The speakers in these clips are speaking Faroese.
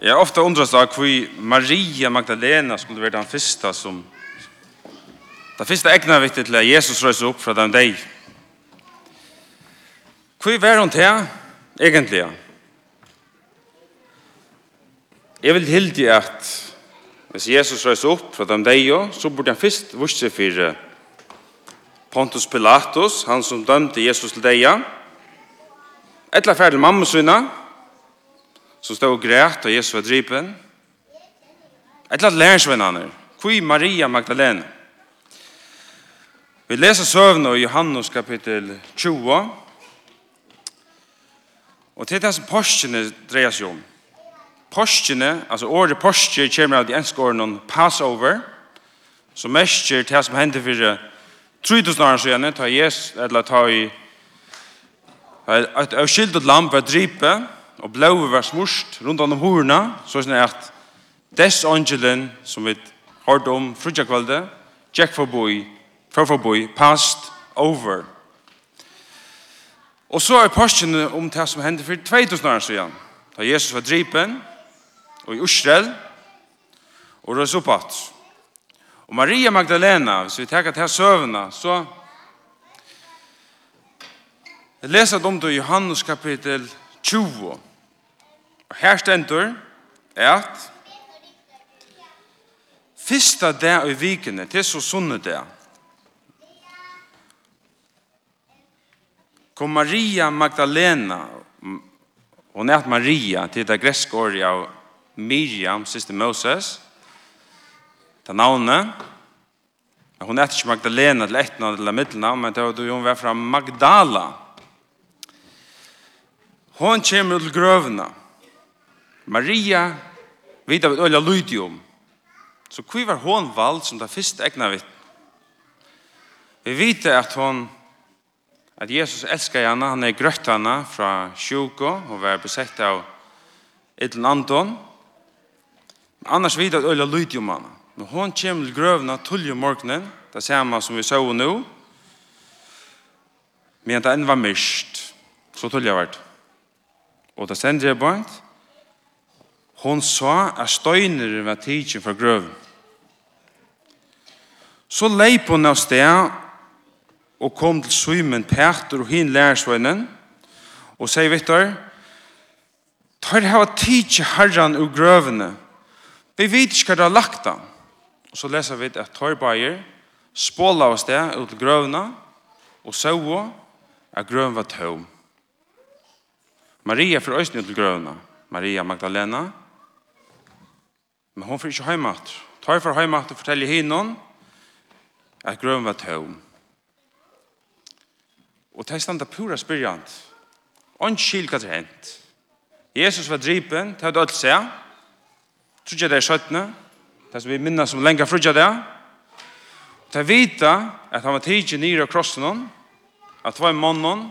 Jeg har ofte undret seg hvor Maria Magdalena skulle vara den första som den första egna viktigt till at Jesus røyser opp från den deg. Hvor var hon til egentligen? Jeg vil hilde at hvis Jesus røyser opp från den deg så borde han först vursa for Pontus Pilatus, han som dömde Jesus till deg. Etla färd till mamma sina, som stod og græt av Jesu var dripen. Et eller annet lærersvennene, Kui Maria Magdalena. Vi leser søvn i Johannes kapittel 20. Og til det som postene dreier seg om. Postene, altså året postene kommer av de enske årene Passover, som mestjer til det som hendte for 3000 år siden, ta Jesus, eller ta i et avskildet lamp var dripet, og blåve var smurst rundt om hurna, så er det at des angelen, som vi hørte om frutjakvalde, tjekk forboi, forforboi, past over. Og så er parsene om det som hendte for 2000 år siden, da Jesus var dripen, og i Israel, og røs opp at. Og Maria Magdalena, hvis vi tenker til søvnene, så Jeg leser om det i Johannes kapittel 20 her stendur at fyrsta dag i vikene, til så sunne dag, kom Maria Magdalena, og nært Maria til det greske året av Miriam, siste Moses, ta navnet, Hon heter ikke Magdalena til etna eller middelna, men det var då hon var fra Magdala. Hon kommer til grøvna. Maria, vita við øyla lydium. Så kvi var hon vald som det fyrst egna vitt. Vi vita at hon, at Jesus elskar henne, han er grøtt henne fra sjuko, og var besett av Edlen Anton. Annars vita at øyla lydium henne. Men hon kjem til grøvna tullje morgnen, det samme som vi så nå, men det enn var mist, så tullje vart. Og det sender jeg bort, Hon sa at støyner var tidsen for grøven. Så leip hon av sted og kom til Simon Peter og hin lærersvennen og sier, vet tar hava tidsen herran ur grøvene. Vi vet ikke hva det har lagt han. Og så leser vi at tar bæger, spåla av sted ut til grøvene og så at grøven var tøm. Maria fra Øysten ut til grøvene. Maria Magdalena, Men hon får ikke heimat. Tar for heimat og forteller hinnom at grøven var tøvn. Og det er stand pura spyrjant. Og skil hva det hent. Jesus var dripen, det hadde alt seg. Trudja det er skjøttene. Det som vi minna som lenger frudja det. Det vita at han var tidsi nyr av krossen hon. At det var en mann hon.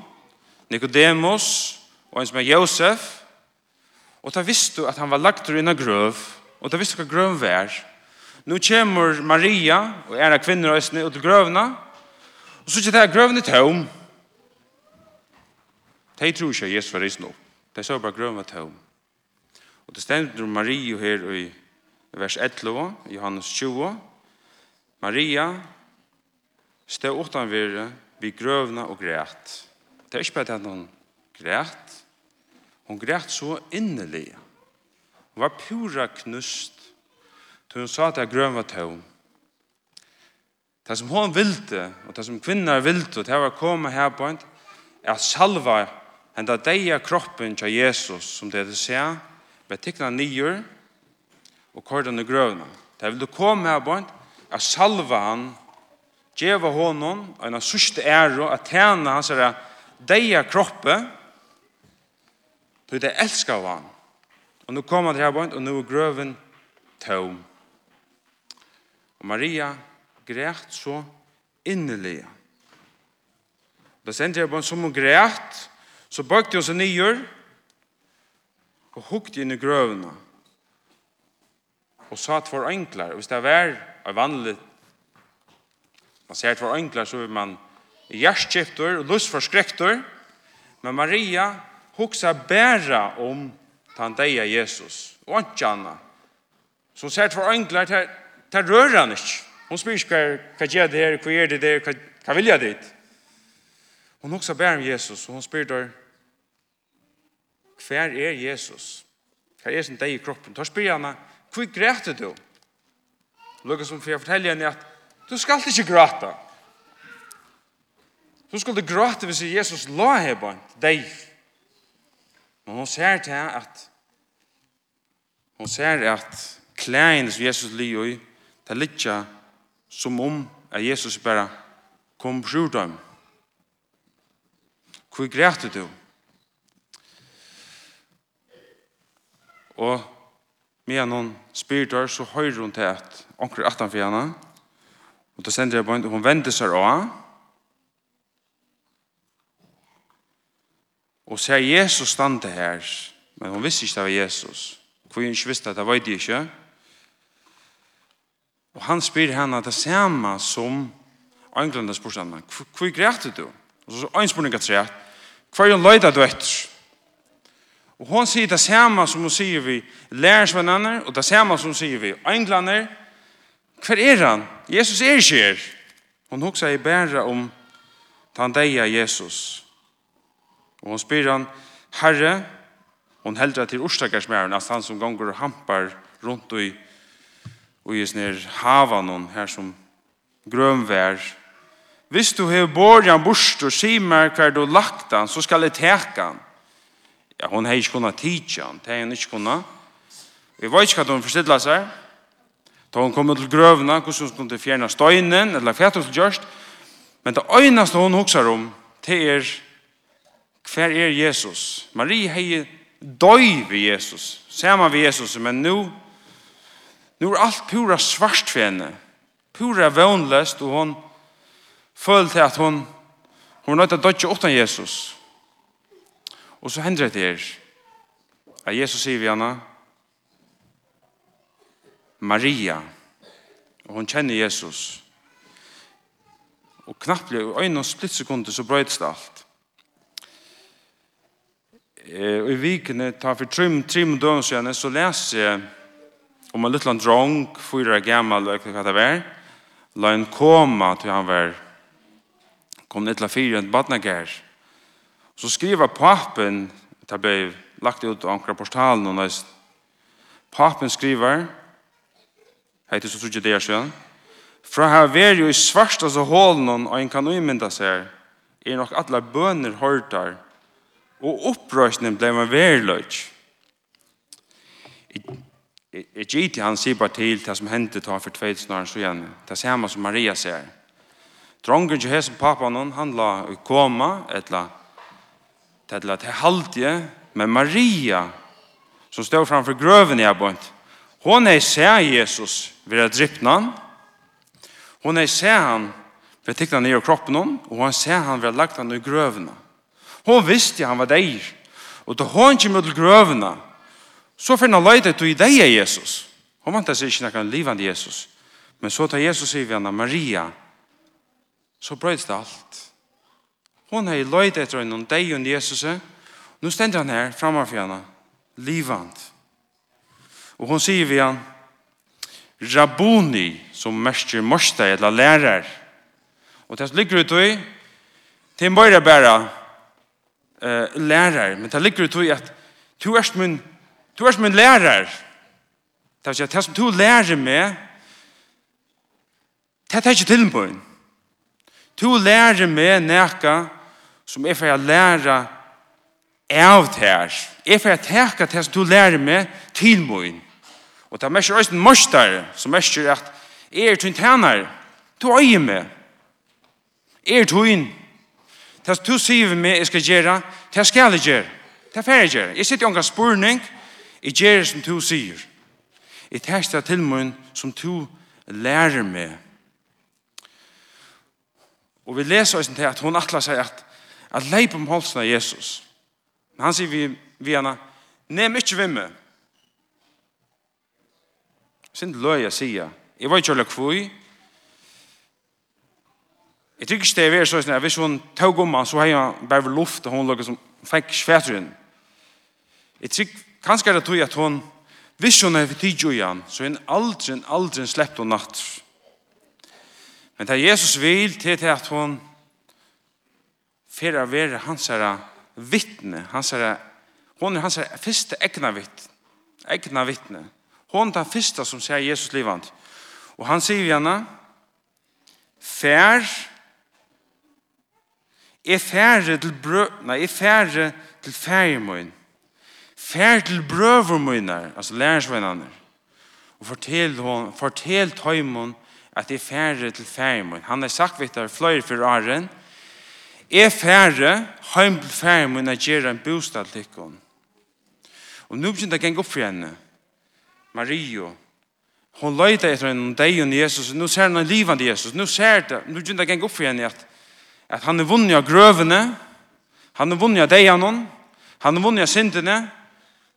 Nikodemus og en som er Josef. Og det visste at han var lagt ur av grøv og det visste hva grøven var. Nå kommer Maria og en av kvinner og ut til grøvene, og så er det i tøm. De tror ikke Jesus var risen opp. De sa bare grøven var tøm. Og det stender Maria her i vers 11, Johannes 20. Maria stod utanver vi grøvene og græt. Det er ikke bare at hun græt. Hun græt så innelig og var pura knust til hun sa at jeg grøn var tøv. Det som hun vilde, og det som kvinner vilde, det var å komme her på en, er at salva henda deia kroppen til Jesus, som det er sier, med tikkene nyer og kordene grøvna. Det vil du komme her på en, at salva han, djeva honom, og en av sørste ære, at tjene hans er deia kroppen, til det elsker han. Og nu kom han til Herboint, og nu er grøven tøm. Og Maria græt så innelige. Da sendte Herboint som hun græt, så bøkte hun seg nyer, og hukte inn i grøvene, og sa at for enklere, hvis det vær er vanlig, man ser at for enklere, så vil man hjertkjefter og lustforskrekter, men Maria huksa bæra om han deia Jesus, og ikke anna. Så hun sært for englar, det rører han ikke. Hun spyr ikke hva gjør det her, hva gjør det der, hva vilja dit. Hun også ber om Jesus, og hun spyr der, hva er Jesus? Hva er som deg i kroppen? Da spyr han, hva græter du? Lukka som for jeg forteller henne at, du skal ikke græta. Du skal ikke græta hvis Jesus la her på deg. Men hun ser til at, Hon ser at klein som Jesus li i, det litja som om at Jesus bara kom brur dem. Hvor græt du? Og med noen spiritar så høyrer hun til at onker 18 for henne, og da sender jeg på henne, hun vender seg av, og ser Jesus stande her, men hun visste ikke det var Jesus. Jesus Hvor jeg ikke visste, det var jeg ikke. Og han spyr henne det samme som Anglanda spurte henne. Hvor græter du? Og så er en spørning at sier, hva er løyda du etter? Og hon sier det samme som hun sier vi lærersvennerne, og det samme som hun sier vi englander. Hva er han? Jesus er ikke her. Hun hoksa i bæra om han tandeia Jesus. Og hon spyr han, Herre, hon heldra til orsakarsmæren, altså han som gonger og hampar rundt i og i snir havanon her som grønvær. Hvis du hev borjan borst og simer hver du lagt han, så skal jeg teka han. Ja, hon hei ikke kunna tidsa han, det hei hon ikke kunna. Vi jeg var ikke at hon forstidla seg. Da hon kom til grøvna, hvordan hun kunne fjerna støynen, eller fjerna til gjørst. Men det øyneste hon hoksar om, det er, hver er Jesus? Marie hei døy vi Jesus, saman vi Jesus, men nu, nu er alt pura svart for henne, pura vannløst, og hun følte at hun, hun nøyde at dødje uten Jesus. Og så hender det her, at Jesus sier vi henne, Maria, og hun kjenner Jesus. Og knappt, og øynene splitt sekunder, så brøydes det alt. Eh, og i vikene, ta for trim, trim døgn siden, så leser jeg om en liten drong, fyra gammal, og hva det var, la en koma til han var, kom ned til fire, en badnager. Så skriver papen, det ble lagt ut av ankra portalen, og nøys, papen skriver, heiter så trudje der siden, fra her ver jo i svarsta så hålen, og en kan umynda seg, er nok atler bøner hørtar, og opprøsningen ble man verløg. Jeg gitt til han sier bare til det som hendte ta for tveit snarere så igjen. Det samme som Maria ser. Drongen til hese pappa noen, han la i koma, etla, etla til halvdige, men Maria, som stod framfor grøven i abont, hon er ser Jesus ved å drippe han, hon er ser han ved å tikna ned i kroppen hon, og hon ser han ved å lagt han i grøvene. Hon visste han var deir. Og da hon kom ut til grøvene, så finner han løyde til i deg er Jesus. Hon vant seg ikke noen livende Jesus. Men så tar Jesus i henne, Maria, så brøydes det alt. Hon har løyde etter henne, deg og Jesus. Nå stender han her, framfor henne, livende. Og hon sier vi han, Rabuni, som mestjer morsta, eller lærer. Og det ligger ut i, til en bøyre bæra, uh, lærer, men det ligger ut i at du er min du er min lærer. Det vil si at det som du lærer meg, det er ikke til på en. Du lærer meg nækka som er for å lære av det her. Jeg får teka det som du lærer meg til på en. Og det er mest også en morsdare som mest er at jeg er til en tænare. Du øyer meg. Jeg er til en Det du sier med jeg skal gjøre, det skal jeg gjøre. Det er ferdig gjøre. Jeg sitter i omgang spørning, jeg gjør som du sier. Jeg tester til meg som du lærer meg. Og vi leser oss til at hun atler seg at, at leip om holsen av Jesus. Men han sier vi, vi henne, nem ikke vi med. Sint løy jeg sier, jeg var ikke alle kvøy, Jeg tykker ikke det er veldig sånn at hvis hun tog om han, så har han bare luft, og hun lukket som fikk svæteren. Jeg tykker kanskje det tog at hun, hvis hun er for tid jo igjen, så er hun aldri, aldri slept hun natt. Men det Jesus vil til til at hun fer å være hans her vittne, hans her, hun er hans her første egna vittne, egna vittne. Hun er den første som sier Jesus livand. Og han sier vi henne, fær, Jeg færre til brøv... Nei, jeg færre til færgemøyen. min. Færre til brøver mine, altså lærersvennene. Og fortell hon, fortell tøymon at det er færre til færgemøyen. Han har sagt vidt der fløyre for åren. Jeg færre heim til færgemøyen, at gjør en bostad til henne. Og nå begynner det å gjenge opp for henne. Mario, hon løyde etter en deg og Jesus, nå ser han en livande Jesus, nå ser det, nå begynner det å gjenge opp for henne at at han er vunnet av grøvene, han er vunnet av deianon, han er vunnet av syndene,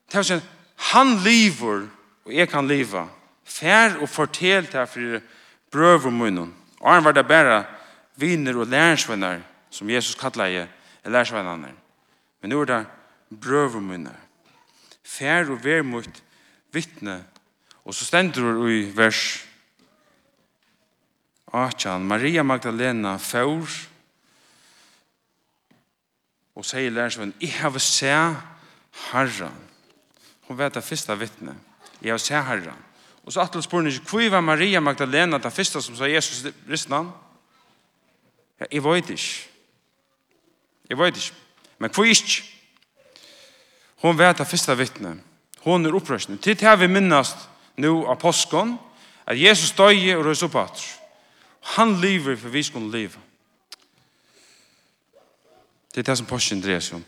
det er sånn, han lever, og jeg kan leve, fær og fortell til for brøv og munnen, og han var det bare viner og lærersvenner, som Jesus kallar jeg, er lærersvennerne, men nå er det brøv og munnen, fær og vær mot vittne, og så stender det i vers 18, Maria Magdalena, fær, og sier lærersvenn, jeg har se herra. Hun vet det første vittne. Jeg har se herre». Og så atle spør hun ikke, hvor var Maria Magdalena det første som sa Jesus ristene?» Ja, jeg vet ikke. Jeg vet ikke. Men hvor ikke? Hun vet det første vittne. Hun er opprørsende. Til det vi minnes nå av påsken, at Jesus døg og røs opp at han lever for vi skulle leve. Det er det som Porschen dreier seg om.